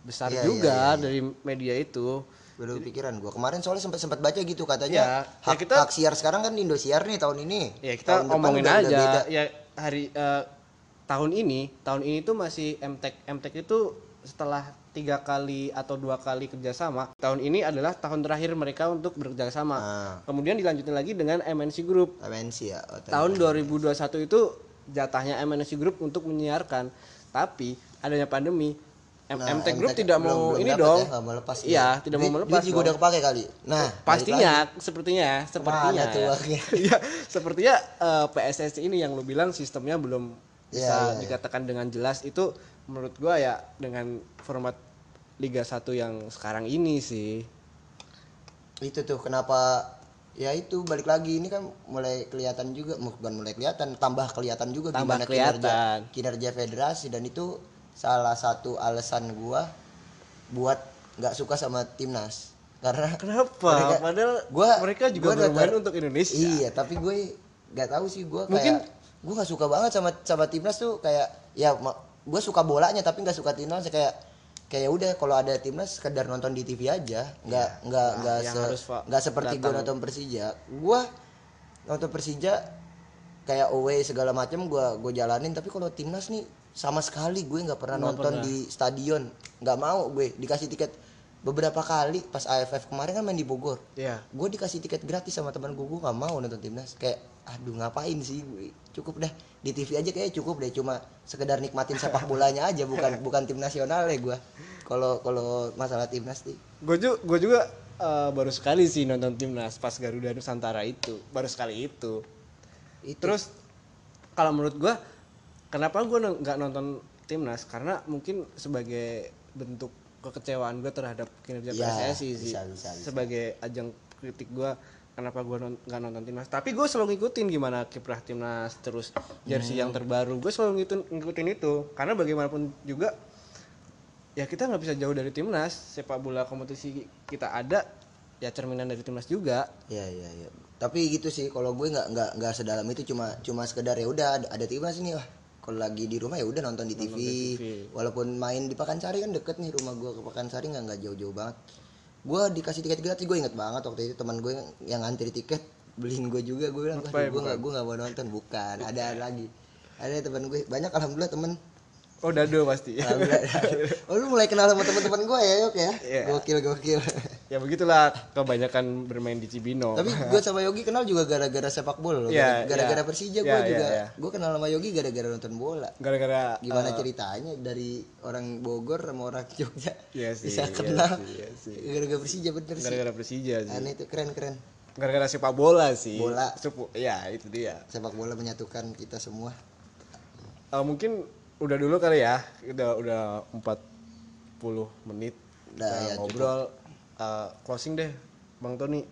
besar Iya, juga iya, iya, dari media itu Baru pikiran gue kemarin soalnya sempat sempat baca gitu katanya Ya, ya hak, kita- hak siar sekarang kan Indosiar nih tahun ini. ya kita Tahun depan ngomongin udah- udah aja beda. ya hari eh, tahun ini tahun ini tuh masih MTek MTek itu setelah tiga kali atau dua kali kerjasama tahun ini adalah tahun terakhir mereka untuk bekerjasama Ah. kemudian dilanjutin lagi dengan MNC Group MNC ya. oh, tahun 2021 itu jatahnya MNC Group untuk menyiarkan tapi adanya pandemi M- Nah, MTek Group MTek tidak belum- mau belum ini dong ya, nggak mau lepas iya dia. tidak mau melepas duit juga udah kepake kali nah pastinya sepertinya sepertinya Mana tuh ya. sepertinya eh, PSSI ini yang lu bilang sistemnya belum Iya, bisa iya, iya. dikatakan dengan jelas itu menurut gua ya dengan format Liga 1 yang sekarang ini sih. Itu tuh kenapa ya itu balik lagi ini kan mulai kelihatan juga bukan mulai kelihatan tambah kelihatan juga Tambah gimana kelihatan. kinerja kinerja federasi dan itu salah satu alasan gua buat nggak suka sama timnas. Karena kenapa? Mereka- padahal gua- mereka juga gua bermain untuk Indonesia. Iya tapi gue nggak tahu sih gue Mungkin- kayak gue nggak suka banget sama sama timnas tuh kayak ya gue suka bolanya tapi nggak suka timnas kayak kayak udah kalau ada timnas sekedar nonton di TV aja. Nggak nggak Nah, nggak se- nggak seperti gue nonton Persija. Gue nonton Persija kayak away segala macam gue gue jalanin. Tapi kalau timnas nih sama sekali gue nggak pernah nonton di stadion. Nggak mau gue dikasih tiket beberapa kali pas AFF kemarin kan main di Bogor. Iya. gue dikasih tiket gratis sama teman gue gue nggak mau nonton timnas. Kayak aduh ngapain sih gue? Cukup deh di TV aja kayak cukup deh cuma sekedar nikmatin sepak bolanya aja bukan bukan tim nasional ya gue kalau kalau masalah timnas nih gue juga gue juga eh, baru sekali sih nonton timnas pas Garuda Nusantara itu baru sekali itu. Itu. Terus kalau menurut gua kenapa no- nggak nonton timnas? Karena mungkin sebagai bentuk kekecewaan gua terhadap kinerja Ya, PSSI sih. bisa, bisa, bisa. sebagai ajang kritik gua kenapa gua non- nggak nonton timnas? Tapi gua selalu ngikutin gimana kiprah timnas terus jersey yang Hmm. terbaru. Gue selalu ngikutin, ngikutin itu. Karena bagaimanapun juga ya kita nggak bisa jauh dari timnas. Sepak bola kompetisi kita ada ya cerminan dari timnas juga. Ya ya ya tapi gitu sih kalau gue nggak nggak nggak sedalam itu cuma cuma sekedar ya udah ada, ada timnas nih wah. Kalau lagi di rumah ya udah nonton di TV. di TV. walaupun main di Pakansari kan deket nih rumah gue ke Pakansari nggak nggak jauh-jauh banget gue dikasih tiket gratis gue inget banget waktu itu teman gue yang, yang antri tiket beliin gue juga. Gue bilang gue nggak gue nggak mau nonton. Bukan ada lagi. Ada teman gue banyak alhamdulillah temen oh dado pasti. Alhamdulillah. oh lu mulai kenal sama teman-teman gue ya Yok ya? Iya. gokil gokil ya begitulah kebanyakan bermain di Cibino tapi gue sama Yogi kenal juga gara-gara sepak bola loh. Iya, gara-gara iya. Persija gue Iya, iya, juga. iya. gue kenal sama Yogi gara-gara nonton bola. Gara-gara gimana eh, ceritanya dari orang Bogor sama orang Jogja? Iya sih, bisa kenal. sih, iya sih. gara-gara Persija bener sih. Gara-gara Persija sih. Aneh itu keren keren. Gara-gara sepak bola sih. Bola. Sepu- ya itu dia. Sepak bola menyatukan kita semua. Eh, mungkin udah dulu kali ya. Udah udah 40 menit kita ya, ngobrol Eh, closing deh Bang Tony.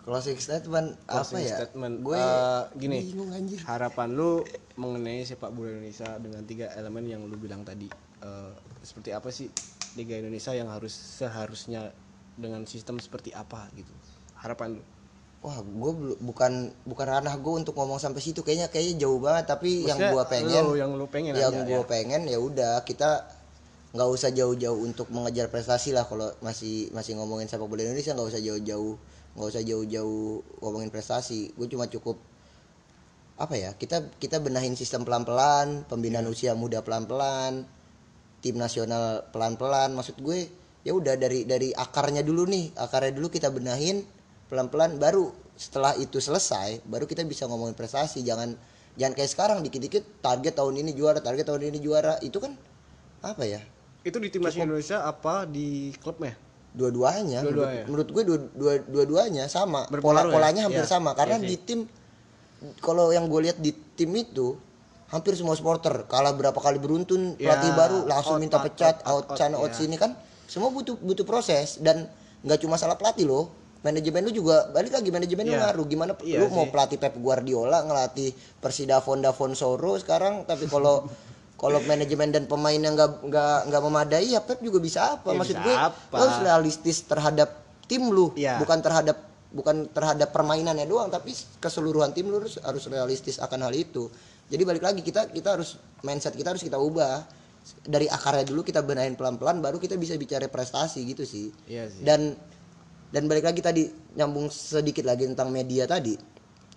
Closing statement apa Closing ya? statement. gue Eh, gini bingung anjir. harapan lu mengenai sepak bola Indonesia dengan tiga elemen yang lu bilang tadi. Eh, seperti apa sih Liga Indonesia yang harus seharusnya dengan sistem seperti apa gitu? Harapan lu. Wah gue bukan bukan ranah gue untuk ngomong sampai situ. Kayaknya kayaknya jauh banget tapi yang Maksudnya gue pengen yang lu pengen yang gue ya. pengen ya udah kita nggak usah jauh-jauh untuk mengejar prestasi lah kalau masih masih ngomongin sepak bola Indonesia nggak usah jauh-jauh nggak usah jauh-jauh ngomongin prestasi. Gue cuma cukup apa ya kita kita benahin sistem pelan-pelan pembinaan usia muda pelan-pelan tim nasional pelan-pelan. Maksud gue ya udah dari dari akarnya dulu nih akarnya dulu kita benahin pelan-pelan baru setelah itu selesai baru kita bisa ngomongin prestasi. Jangan jangan kayak sekarang dikit-dikit target tahun ini juara target tahun ini juara. Itu kan apa ya itu di timnas Indonesia apa di klubnya dua-duanya Dua-duanya. menurut, menurut gue dua, dua, dua-duanya sama pola ya? polanya hampir Iya, sama karena iya sih. di tim kalau yang gue lihat di tim itu hampir semua supporter kalah berapa kali beruntun Ya, pelatih baru langsung out, minta out, pecat out, out, out, sana out, out ya. sini kan semua butuh butuh proses dan nggak cuma salah pelatih loh manajemen lu juga balik lagi manajemen lu Iya. ngaruh gimana Iya lu mau sih. pelatih Pep Guardiola ngelatih Persidafon Davon Soro sekarang tapi kalau kalau manajemen dan pemain yang nggak nggak nggak memadai ya Pep juga bisa apa? Ya, maksud bisa gue apa. harus realistis terhadap tim lu. Iya. bukan terhadap bukan terhadap permainannya doang tapi keseluruhan tim lu harus, harus realistis akan hal itu. Jadi balik lagi kita kita harus mindset kita harus kita ubah. Dari akarnya dulu kita benahin pelan-pelan baru kita bisa bicara prestasi gitu sih. Iya sih. dan dan balik lagi tadi nyambung sedikit lagi tentang media tadi.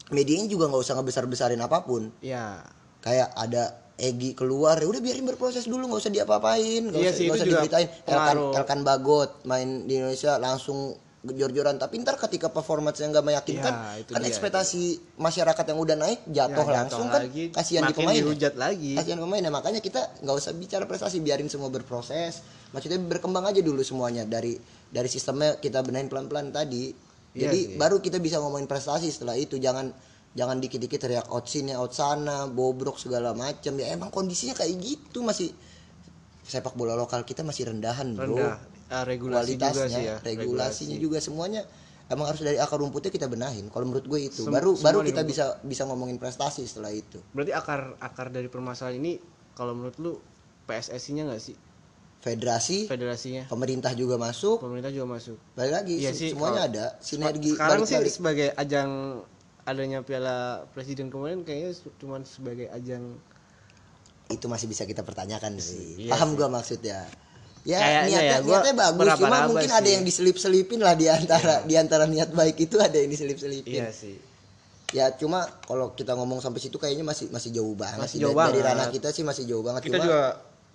Medianya juga nggak usah ngebesar-besarin apa pun. Ya kayak ada Egi keluar ya udah biarin berproses dulu nggak usah diapa-apain nggak Iya usah, sih, itu usah diberitain Elkan. Elkan Bagot main di Indonesia langsung jor-joran tapi ntar ketika performanya nggak meyakinkan Ya, kan dia. ekspektasi masyarakat yang udah naik Ya, jatuh langsung kan lagi, kasihan di pemain dihujat lagi kasihan pemain ya makanya kita nggak usah bicara prestasi biarin semua berproses maksudnya berkembang aja dulu semuanya dari dari sistemnya kita benahin pelan-pelan tadi Iya jadi sih. baru kita bisa ngomongin prestasi setelah itu jangan jangan dikit-dikit teriak out sini out sana bobrok segala macam ya emang kondisinya kayak gitu masih sepak bola lokal kita masih rendahan bro. Rendah. Ah, regulasi juga kualitasnya sih ya regulasinya juga semuanya emang harus dari akar rumputnya kita benahin kalau menurut gue itu. Sem- baru baru kita bisa bisa ngomongin prestasi setelah itu. Berarti akar akar dari permasalahan ini kalau menurut lu PSSI-nya nggak sih? Federasi federasinya. pemerintah juga masuk. Pemerintah juga masuk. Balik lagi Iya se- sih, semuanya ada. sinergi sekarang sih balik-balik. sebagai ajang adanya piala presiden kemarin kayaknya cuma sebagai ajang itu masih bisa kita pertanyakan sih. Iya paham sih. gua maksudnya. Ya Kayaknya niatnya ya, niatnya bagus cuma mungkin sih. ada yang diselip-selipin lah di antara di antara niat baik itu ada yang diselip-selipin. Iya sih. Ya cuma kalau kita ngomong sampai situ kayaknya masih masih jauh banget Masih sih. jauh dari, ranah kita sih masih jauh banget. Kita cuma juga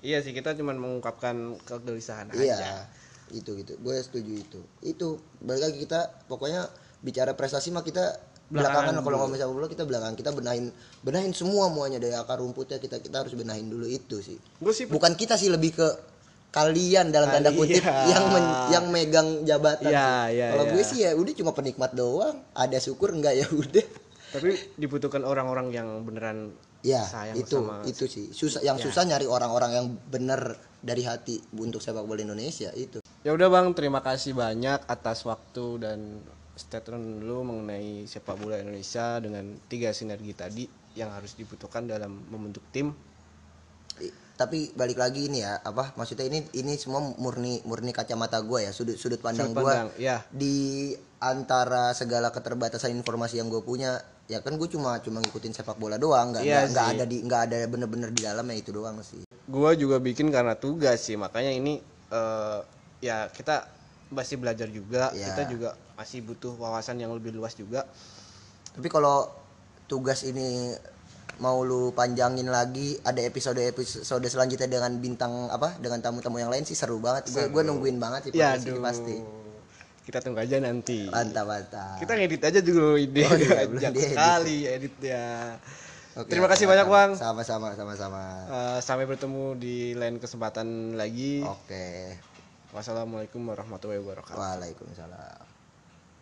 iya sih kita cuma mengungkapkan kegelisahan iya. aja. Itu gitu. Gue setuju itu. Itu balik lagi kita pokoknya bicara prestasi mah kita Belakangan belakangan kalau dulu. ngomong sepak bola kita belakangan kita benahin benahin semua muanya dari akar rumputnya kita kita harus benahin dulu itu sih sih bukan kita sih lebih ke kalian dalam tanda kutip Kalian. yang men- yang megang jabatan. Iya, tuh. iya, Kalau iya. gue sih ya udah cuma penikmat doang. Ada syukur enggak ya udah. Tapi dibutuhkan orang-orang yang beneran Ya, sayang itu sama itu sih. Susah yang susah nyari orang-orang yang bener dari hati untuk sepak bola Indonesia itu. Ya udah Bang, terima kasih banyak atas waktu dan statement lu mengenai sepak bola Indonesia dengan tiga sinergi tadi yang harus dibutuhkan dalam membentuk tim. Tapi balik lagi ini ya, apa maksudnya ini ini semua murni murni kacamata gue ya, sudut sudut pandang Sudut gue pandang, ya. di antara segala keterbatasan informasi yang gue punya ya kan gue cuma cuma ngikutin sepak bola doang nggak Iya nggak- ada di nggak ada bener-bener di dalamnya itu doang sih Gua juga bikin karena tugas sih, makanya ini eh, ya kita masih belajar juga, Ya. kita juga masih butuh wawasan yang lebih luas juga. tapi kalau tugas ini mau lu panjangin lagi ada episode episode selanjutnya dengan bintang apa dengan tamu-tamu yang lain sih seru banget gue gue nungguin banget sih Ya aduh. pasti Kita tunggu aja nanti. mantap mantap Kita ngedit aja dulu ini. Oh iya, belum sekali editnya. Oke, Terima kasih banyak Bang. sama-sama sama-sama Eh, sampai bertemu di lain kesempatan lagi. oke Wassalamualaikum warahmatullahi wabarakatuh. waalaikumsalam